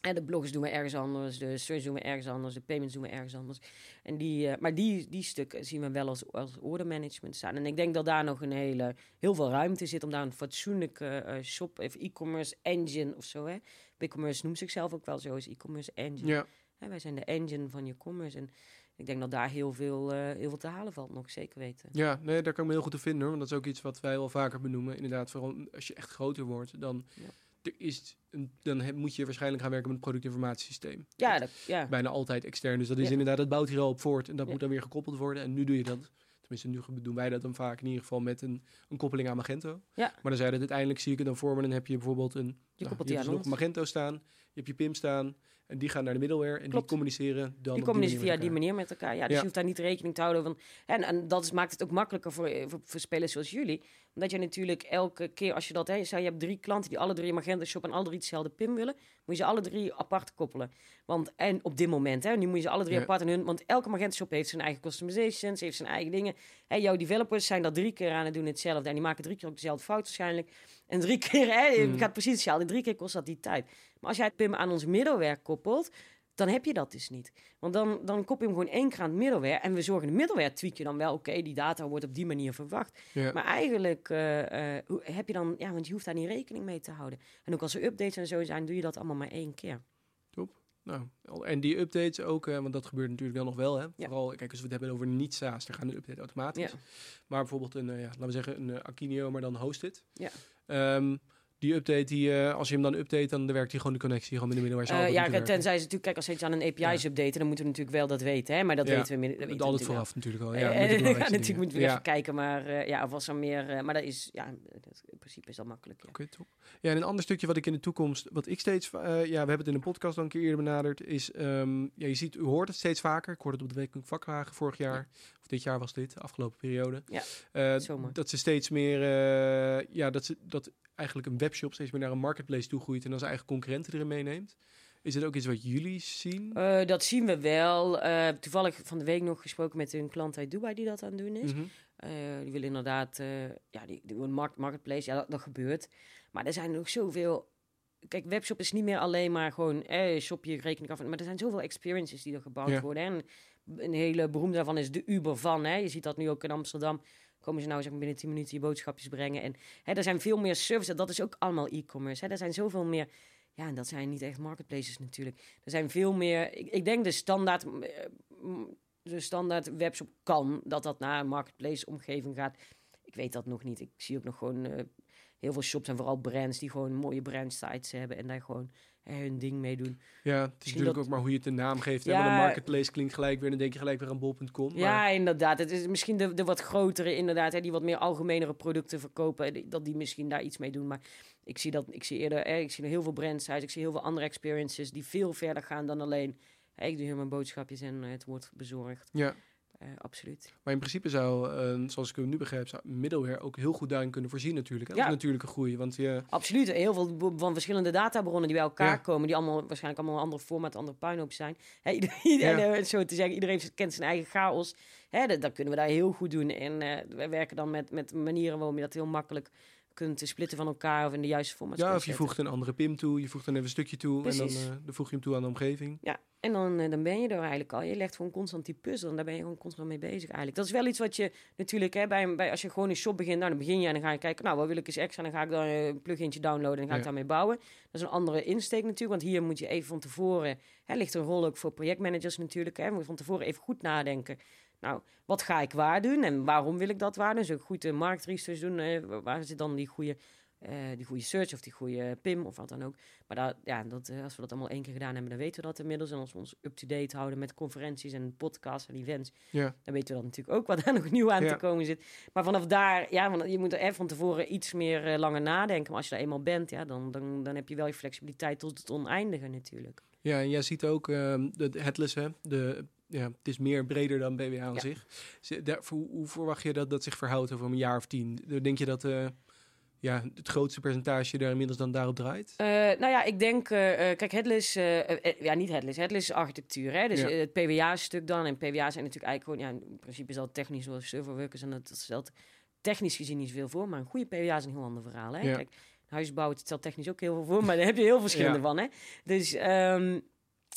En de blogs doen we ergens anders, de search doen we ergens anders, de payments doen we ergens anders. En die, uh, maar die, die stukken zien we wel als, als order management staan. En ik denk dat daar nog een hele, heel veel ruimte zit om daar een fatsoenlijke uh, shop of e-commerce engine of zo. Hè. BigCommerce noemt zichzelf ook wel zo als e-commerce engine. Ja. Hè, wij zijn de engine van je commerce. En ik denk dat daar heel veel, uh, heel veel te halen valt, nog zeker weten. Ja, nee, daar kan ik me heel goed te vinden hoor. Want dat is ook iets wat wij wel vaker benoemen. Inderdaad, vooral als je echt groter wordt, dan... Ja er is een, dan moet je waarschijnlijk gaan werken met een productinformatiesysteem. Ja, dat, ja. Bijna altijd extern. Dus dat is inderdaad, dat bouwt hier al op voort. En dat moet dan weer gekoppeld worden. En nu doe je dat. Tenminste, nu doen wij dat dan vaak in ieder geval met een, een koppeling aan Magento. Ja. Maar dan zei dat uiteindelijk zie ik het dan voor me. Dan heb je bijvoorbeeld een, je nou, je dus nog Magento staan. Je hebt je PIM staan. En die gaan naar de middleware en Klopt. die communiceren dan Die communiceren via die manier met elkaar. Ja, dus Ja. je hoeft daar niet rekening te houden van. En, en dat is, maakt het ook makkelijker voor, voor, voor spelers zoals jullie. Omdat je natuurlijk elke keer als je dat hè, je zei, je hebt drie klanten die alle drie een Magenta Shop en alle drie hetzelfde PIN willen, moet je ze alle drie apart koppelen. Want en op dit moment, hè, nu moet je ze alle drie Ja. apart in hun, want elke Magenta Shop heeft zijn eigen customizations, heeft zijn eigen dingen. Hè, jouw developers zijn dat drie keer aan het doen hetzelfde en die maken drie keer ook dezelfde fout waarschijnlijk. En drie keer, hè, Hmm. gaat precies hetzelfde. Drie keer kost dat die tijd. Maar als jij het PIM aan ons middelwerk koppelt, dan heb je dat dus niet. Want dan, dan koppel je hem gewoon één keer aan het middleware. En we zorgen de middleware tweak je dan wel. Oké, die data wordt op die manier verwacht. Ja. Maar eigenlijk eh, eh, heb je dan... Ja, want je hoeft daar niet rekening mee te houden. En ook als er updates en zo zijn, doe je dat allemaal maar één keer. Nou, al- en die updates ook, want dat gebeurt natuurlijk wel nog wel. Hè? Vooral, kijk, als we het hebben over niet-SaaS, dan gaan de update automatisch. Ja. Maar bijvoorbeeld een, eh, ja, laten we zeggen, een Akinio, maar dan hosted. Ja. Ehm, die update, die, eh, als je hem dan update, dan werkt hij gewoon de connectie gewoon met de middleware. Eh, zelf ja, werken. tenzij ze natuurlijk... Kijk, als ze iets aan een API's Ja. updaten, dan moeten we natuurlijk wel dat weten. Hè? Maar dat Ja, weten we... Dat weten we altijd natuurlijk vooraf natuurlijk al. wel. Ja, Eh, eh, natuurlijk moeten we even kijken. Maar eh, ja, of was er meer... eh, maar dat is... Ja, dat, in principe is dat makkelijk. Ja. Oké, top. Ja, en een ander stukje wat ik in de toekomst, wat ik steeds, eh, ja, we hebben het in een podcast al een keer eerder benaderd, is, ehm, ja, je ziet, u hoort het steeds vaker. Ik hoorde het op de week vakwagen vorig jaar, dit jaar was dit, de afgelopen periode. Ja, Eh, zomaar. dat ze steeds meer, eh, ja, dat ze dat eigenlijk een webshop steeds meer naar een marketplace toe groeit en dan zijn eigen concurrenten erin meeneemt. Is het ook iets wat jullie zien? Eh, dat zien we wel. Toevallig van de week nog gesproken met een klant uit Dubai die dat aan het doen is. Eh, die wil inderdaad, ja, die, die een markt, marketplace, ja, dat, dat gebeurt. Maar er zijn nog zoveel. Kijk, webshop is niet meer alleen maar gewoon eh, shop je rekening af. Maar er zijn zoveel experiences die er gebouwd Ja. worden. En een hele beroemde daarvan is de Uber van. Hè. Je ziet dat nu ook in Amsterdam. Komen ze nou zeg maar, binnen 10 minuten je boodschapjes brengen. En hè, er zijn veel meer services. Dat is ook allemaal e-commerce. Er zijn zoveel meer. Ja, en dat zijn niet echt marketplaces natuurlijk. Er zijn veel meer. Ik, ik denk de standaard. eh, De standaard webshop kan dat dat naar een marketplace omgeving gaat. Ik weet dat nog niet. Ik zie ook nog gewoon eh, heel veel shops en vooral brands die gewoon mooie brandsites hebben en daar gewoon hun ding mee doen. Ja, het is Misschien natuurlijk dat- ook maar hoe je het een naam geeft. hè, Ja. want een marketplace klinkt gelijk weer, dan denk je gelijk weer aan bol.com. Ja, maar- inderdaad. Het is misschien de, de wat grotere, inderdaad, hè, die wat meer algemenere producten verkopen, eh, dat die misschien daar iets mee doen. Maar ik zie dat, ik zie eerder, eh, ik zie heel veel brandsites, ik zie heel veel andere experiences die veel verder gaan dan alleen. eh, ik doe hier mijn boodschapjes en eh, het wordt bezorgd. ja. Eh, absoluut. Maar in principe zou, eh, zoals ik hem nu begrijp, zou middleware ook heel goed daarin kunnen voorzien natuurlijk. Hè? Ja. is natuurlijke groei. Want je, Absoluut. Heel veel van verschillende databronnen die bij elkaar Ja. komen, die allemaal waarschijnlijk allemaal een andere format, andere puinhoop zijn. Hè, ieder- ieder- eh, zo te zeggen, iedereen kent zijn eigen chaos. Hè, dat, dat kunnen we daar heel goed doen. En eh wij werken dan met, met manieren waarop je dat heel makkelijk kunt splitten van elkaar of in de juiste format. ja, of je voegt een andere PIM toe, je voegt dan even een stukje toe en dan, dan voeg je hem toe aan de omgeving. Ja, en dan, eh, dan ben je er eigenlijk al. Je legt gewoon constant die puzzel en daar ben je gewoon constant mee bezig eigenlijk. Dat is wel iets wat je natuurlijk, hè, bij, bij, als je gewoon een shop begint, nou, dan begin je en dan ga je kijken, nou, wat wil ik eens extra? Dan ga ik dan eh, een plugintje downloaden en dan ga ik daarmee bouwen. Dat is een andere insteek natuurlijk, want hier moet je even van tevoren, hè, ligt een rol ook voor projectmanagers natuurlijk, hè, moet je van tevoren even goed nadenken. Nou, wat ga ik waar doen en waarom wil ik dat waar doen? Dus ook goed de marktresearch doen, eh, waar zit dan die goede... eh, die goede search of die goede PIM of wat dan ook. Maar daar, ja, dat, eh, als we dat allemaal één keer gedaan hebben, dan weten we dat inmiddels. En als we ons up-to-date houden met conferenties en podcasts en events, Ja, dan weten we dat natuurlijk ook wat daar nog nieuw aan Ja. te komen zit. Maar vanaf daar, ja, want je moet er van tevoren iets meer eh, langer nadenken. Maar als je er eenmaal bent, ja, dan, dan, dan heb je wel je flexibiliteit tot het oneindige natuurlijk. ja en jij ziet ook ehm, de, headless, hè? De, ja, het is meer breder dan BWA aan Ja. zich. Daar- hoe, hoe verwacht je dat dat zich verhoudt over een jaar of tien? Denk je dat ja, het grootste percentage daar inmiddels dan daarop draait? Eh, nou ja, ik denk, eh, eh, kijk, headless, eh, ja, niet headless, headless is architectuur. Hè? Dus Ja. het PWA-stuk dan. En PWA zijn natuurlijk eigenlijk gewoon, ja, in principe is dat technisch zoals serverworkers. En dat, dat stelt technisch gezien niet zoveel voor. Maar een goede PWA is een heel ander verhaal. Hè? Ja. Kijk, huisbouwen het stelt technisch ook heel veel voor, maar daar heb je heel verschillende Ja. van. Hè? Dus, ehm,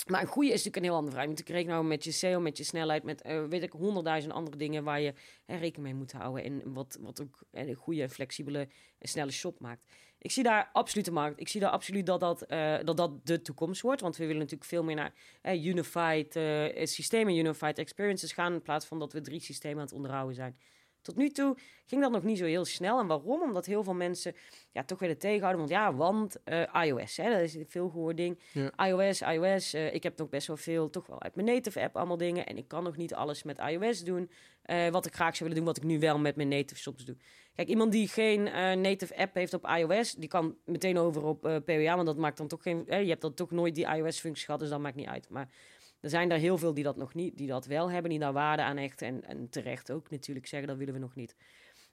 maar een goede is natuurlijk een heel ander verhaal. Je natuurlijk rekening met je SEO, met je snelheid, met eh, weet ik, honderdduizend andere dingen waar je rekening mee moet houden. En wat, wat ook een goede, flexibele en snelle shop maakt. Ik zie daar absoluut de markt. Ik zie daar absoluut dat dat, eh, dat, dat de toekomst wordt. Want we willen natuurlijk veel meer naar unified eh, systemen, unified experiences gaan. In plaats van dat we drie systemen aan het onderhouden zijn. Tot nu toe ging dat nog niet zo heel snel. En waarom? Omdat heel veel mensen ja, toch willen tegenhouden. Want ja, want eh, iOS, hè, dat is een veel gehoord ding. Ja. iOS, iOS. eh, ik heb nog best wel veel, toch wel uit mijn native app allemaal dingen. En ik kan nog niet alles met iOS doen. eh, wat ik graag zou willen doen, wat ik nu wel met mijn native shops doe. Kijk, iemand die geen native app heeft op iOS, die kan meteen over op PWA, want dat maakt dan toch geen. je hebt dan toch nooit die iOS-functie gehad, dus dat maakt niet uit. Maar er zijn er heel veel die dat nog niet, die dat wel hebben, die daar waarde aan hechten. En, en terecht ook natuurlijk zeggen, dat willen we nog niet.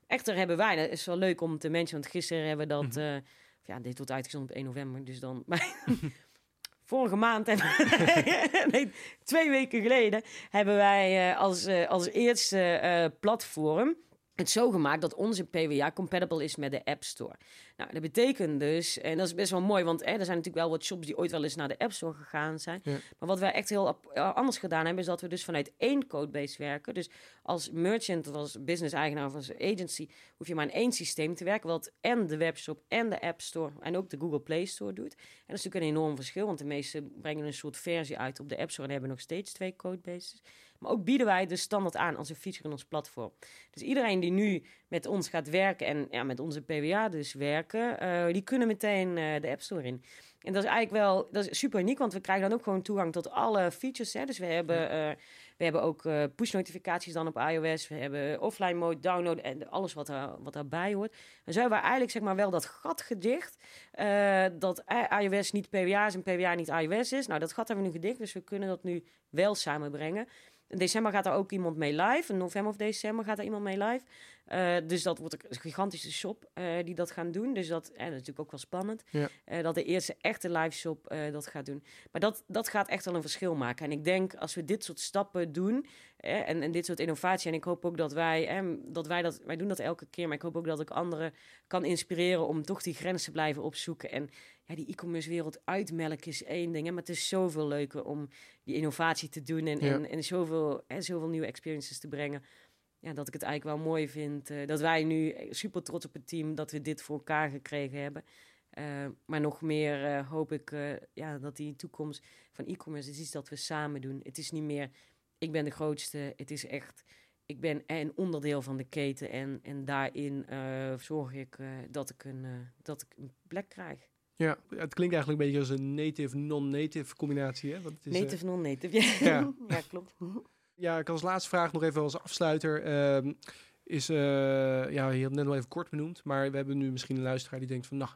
Echter hebben wij, dat is wel leuk om te mentionen, want gisteren hebben we dat. Mm ja, dit wordt uitgezonden op 1 november, dus dan. vorige maand, nee, twee weken geleden, hebben wij als, als eerste platform het zo gemaakt dat onze PWA compatible is met de App Store. Nou, dat betekent dus, en dat is best wel mooi, want hè, er zijn natuurlijk wel wat shops die ooit wel eens naar de App Store gegaan zijn. Maar wat wij echt heel anders gedaan hebben, is dat we dus vanuit één codebase werken. Dus als merchant of als business-eigenaar of als agency hoef je maar in één systeem te werken, wat en de webshop en de App Store en ook de Google Play Store doet. En dat is natuurlijk een enorm verschil, want de meeste brengen een soort versie uit op de App Store en hebben nog steeds twee codebases. Maar ook bieden wij de standaard aan als een feature in ons platform. Dus iedereen die nu met ons gaat werken en ja, met onze PWA dus werken, uh, die kunnen meteen uh, de App Store in. En dat is eigenlijk wel dat is super uniek, want we krijgen dan ook gewoon toegang tot alle features. Hè. Dus we hebben, uh, we hebben ook push-notificaties dan op iOS. We hebben offline mode, download en alles wat, wat daarbij hoort. En zo hebben we eigenlijk zeg maar wel dat gat gedicht. dat iOS niet PWA is en PWA niet iOS is. Nou, dat gat hebben we nu gedicht, dus we kunnen dat nu wel samenbrengen. In december gaat er ook iemand mee live. In november of december gaat er iemand mee live. Uh, dus dat wordt een gigantische shop uh, die dat gaan doen. Dus dat, is natuurlijk ook wel spannend. Ja. dat de eerste echte live shop dat gaat doen. Maar dat, dat gaat echt wel een verschil maken. En ik denk als we dit soort stappen doen. en, en dit soort innovatie. En ik hoop ook dat wij, dat wij dat. Wij doen dat elke keer. Maar ik hoop ook dat ik anderen kan inspireren om toch die grenzen te blijven opzoeken. En ja, die e-commerce wereld uitmelken is één ding. Hè, maar het is zoveel leuker om die innovatie te doen. En, en, en zoveel, hè, zoveel nieuwe experiences te brengen ja, dat ik het eigenlijk wel mooi vind. Uh, dat wij nu super trots op het team dat we dit voor elkaar gekregen hebben. Uh, maar nog meer uh, hoop ik ja, dat die toekomst van e-commerce is iets dat we samen doen. Het is niet meer ik ben de grootste. Het is echt ik ben een onderdeel van de keten. En, en daarin zorg ik dat, ik een, dat ik een plek krijg. Ja, het klinkt eigenlijk een beetje als een native-non-native combinatie. Hè? Want het is, native-non-native, ja. ja. ja, klopt. Ja, ik als laatste vraag nog even als afsluiter. Uh, is, uh, ja, je hebt net al even kort benoemd, maar we hebben nu misschien een luisteraar die denkt van, nou,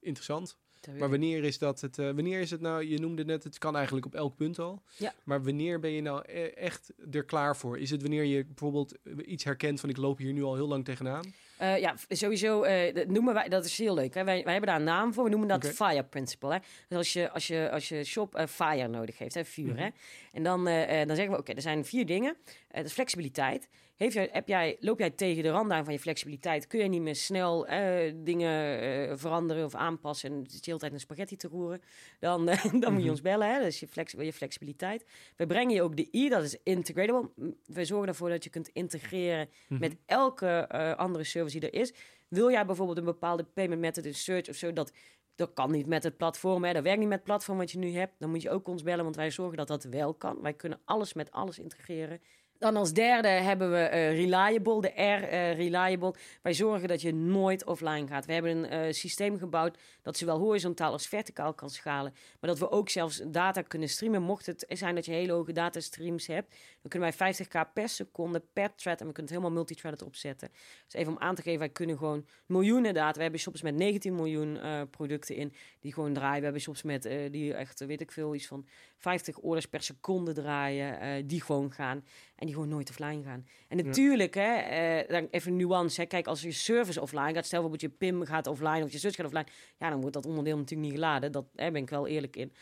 interessant. Maar wanneer is dat het? Uh, wanneer is het nou? Je noemde net, het kan eigenlijk op elk punt al. Ja. Maar wanneer ben je nou e echt er klaar voor? Is het wanneer je bijvoorbeeld iets herkent van ik loop hier nu al heel lang tegenaan? Uh, ja, sowieso uh, dat noemen wij, dat is heel leuk. Hè? Wij, wij hebben daar een naam voor. We noemen dat FIRE principle. Hè? Dus als je, als je, als je shop uh, fire nodig heeft, hè? vuur. hè? Mhm. En dan, dan zeggen we, oké, er zijn vier dingen. dat is flexibiliteit. Heeft jij, heb jij, loop jij tegen de rand aan van je flexibiliteit? Kun je niet meer snel dingen veranderen of aanpassen? En zit je de hele tijd een spaghetti te roeren? Dan, dan moet je mhm. ons bellen. Hè? Dat is je, flex, je flexibiliteit. We brengen je ook de I, dat is integratable. We zorgen ervoor dat je kunt integreren mhm. met elke andere service die er is. Wil jij bijvoorbeeld een bepaalde payment method in search of zo, dat, dat kan niet met het platform, hè, dat werkt niet met het platform wat je nu hebt, dan moet je ook ons bellen, want wij zorgen dat dat wel kan. Wij kunnen alles met alles integreren. Dan als derde hebben we uh, Reliable, de R uh, Reliable. Wij zorgen dat je nooit offline gaat. We hebben een uh, systeem gebouwd dat zowel horizontaal als verticaal kan schalen. Maar dat we ook zelfs data kunnen streamen. Mocht het zijn dat je hele hoge datastreams hebt, dan kunnen wij 50k per seconde per thread en we kunnen het helemaal multithreaded opzetten. Dus even om aan te geven, wij kunnen gewoon miljoenen data. We hebben shops met 19 miljoen producten in die gewoon draaien. We hebben shops met die echt, weet ik veel, iets van 50 orders per seconde draaien, die gewoon gaan. Die gewoon nooit offline gaan. En natuurlijk, hè, uh, dan even nuance. Hè. Kijk, als je service offline gaat, stel bijvoorbeeld je PIM gaat offline of je zus gaat offline. Ja, dan wordt dat onderdeel natuurlijk niet geladen. Dat ben ik wel eerlijk in.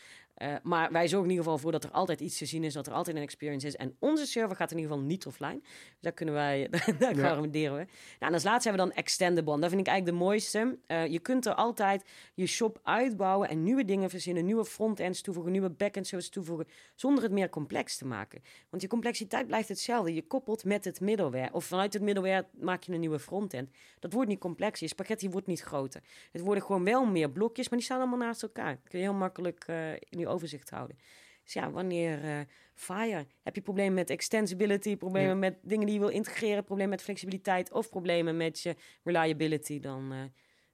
Uh, maar wij zorgen in ieder geval voor dat er altijd iets te zien is, dat er altijd een experience is. En onze server gaat in ieder geval niet offline. Dus daar kunnen wij, daar ja. garanderen we. Nou, en als laatste hebben we dan extendable. Dat vind ik eigenlijk de mooiste. Uh, je kunt er altijd je shop uitbouwen en nieuwe dingen verzinnen, nieuwe frontends toevoegen, nieuwe backend services toevoegen, zonder het meer complex te maken. Want je complexiteit blijft hetzelfde. Je koppelt met het middleware. Of vanuit het middleware maak je een nieuwe frontend. Dat wordt niet complex. Je spaghetti wordt niet groter. Het worden gewoon wel meer blokjes, maar die staan allemaal naast elkaar. kun je heel makkelijk uh, in je overzicht houden. Dus ja, wanneer uh, Fire, heb je problemen met extensibility, problemen met dingen die je wil integreren, problemen met flexibiliteit of problemen met je reliability, dan uh,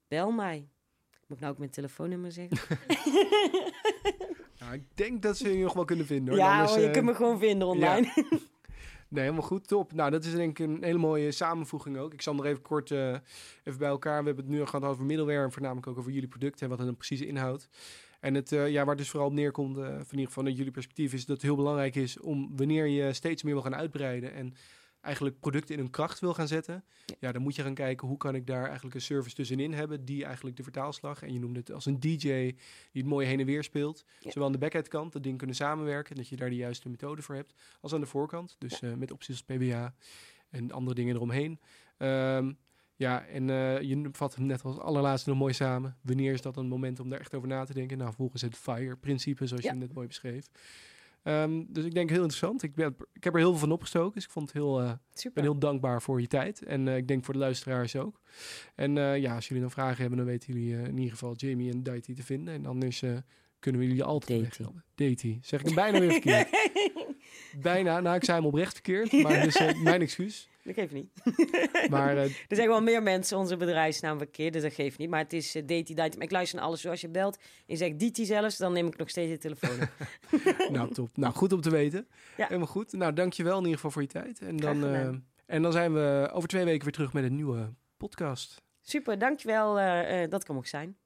bel mij. Moet ik nou ook mijn telefoonnummer zeggen? nou, ik denk dat ze je nog wel kunnen vinden hoor. Ja, je kunt me gewoon vinden online. Nee, helemaal goed. Top. Nou, dat is denk ik een hele mooie samenvoeging ook. Ik zal nog even kort uh, even bij elkaar. We hebben het nu gehad over middleware en voornamelijk ook over jullie producten en wat het dan precies inhoudt. En het, uh, ja, waar het dus vooral op neerkomt, uh, van in ieder geval uit jullie perspectief, is dat het heel belangrijk is om wanneer je steeds meer wil gaan uitbreiden en eigenlijk producten in hun kracht wil gaan zetten, ja. dan moet je gaan kijken hoe kan ik daar eigenlijk een service tussenin hebben die eigenlijk de vertaalslag, en je noemde het als een DJ die het mooi heen en weer speelt, ja. zowel aan de backend kant, dat ding kunnen samenwerken, dat je daar de juiste methode voor hebt, als aan de voorkant, dus ja. uh, met opties als PBA en andere dingen eromheen. Um, ja, en uh, je vat hem net als allerlaatste nog mooi samen. Wanneer is dat een moment om daar echt over na te denken? Nou, volgens het FIRE-principe, zoals je net mooi beschreef. Um, dus ik denk heel interessant. Ik, ben, ik heb er heel veel van opgestoken. Dus ik vond het heel, uh, ben heel dankbaar voor je tijd. En uh, ik denk voor de luisteraars ook. En uh, ja, als jullie nog vragen hebben, dan weten jullie in ieder geval Jamie en Daity te vinden. En anders kunnen we jullie altijd weghelpen. Daity. Zeg ik hem bijna weer verkeerd. bijna. Nou, ik zei hem oprecht verkeerd. Maar dus mijn excuus. Dat geeft niet. maar, uh, er zijn wel meer mensen onze bedrijfsnaam verkeerd, dus dat geeft niet. Maar het is uh, Dati Dati. Ik luister naar alles. Zoals je belt en zegt Diti zelfs, dan neem ik nog steeds de telefoon nou, top. Nou, goed om te weten. Ja. Helemaal goed. Nou, dankjewel in ieder geval voor je tijd. En dan, uh, en dan zijn we over twee weken weer terug met een nieuwe podcast. Super, dankjewel dat kan ook zijn.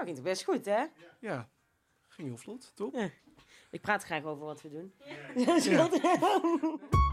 Nou, ging het best goed, hè? Ja, ging heel vlot, toch? Ja. Ik praat graag over wat we doen. Ja.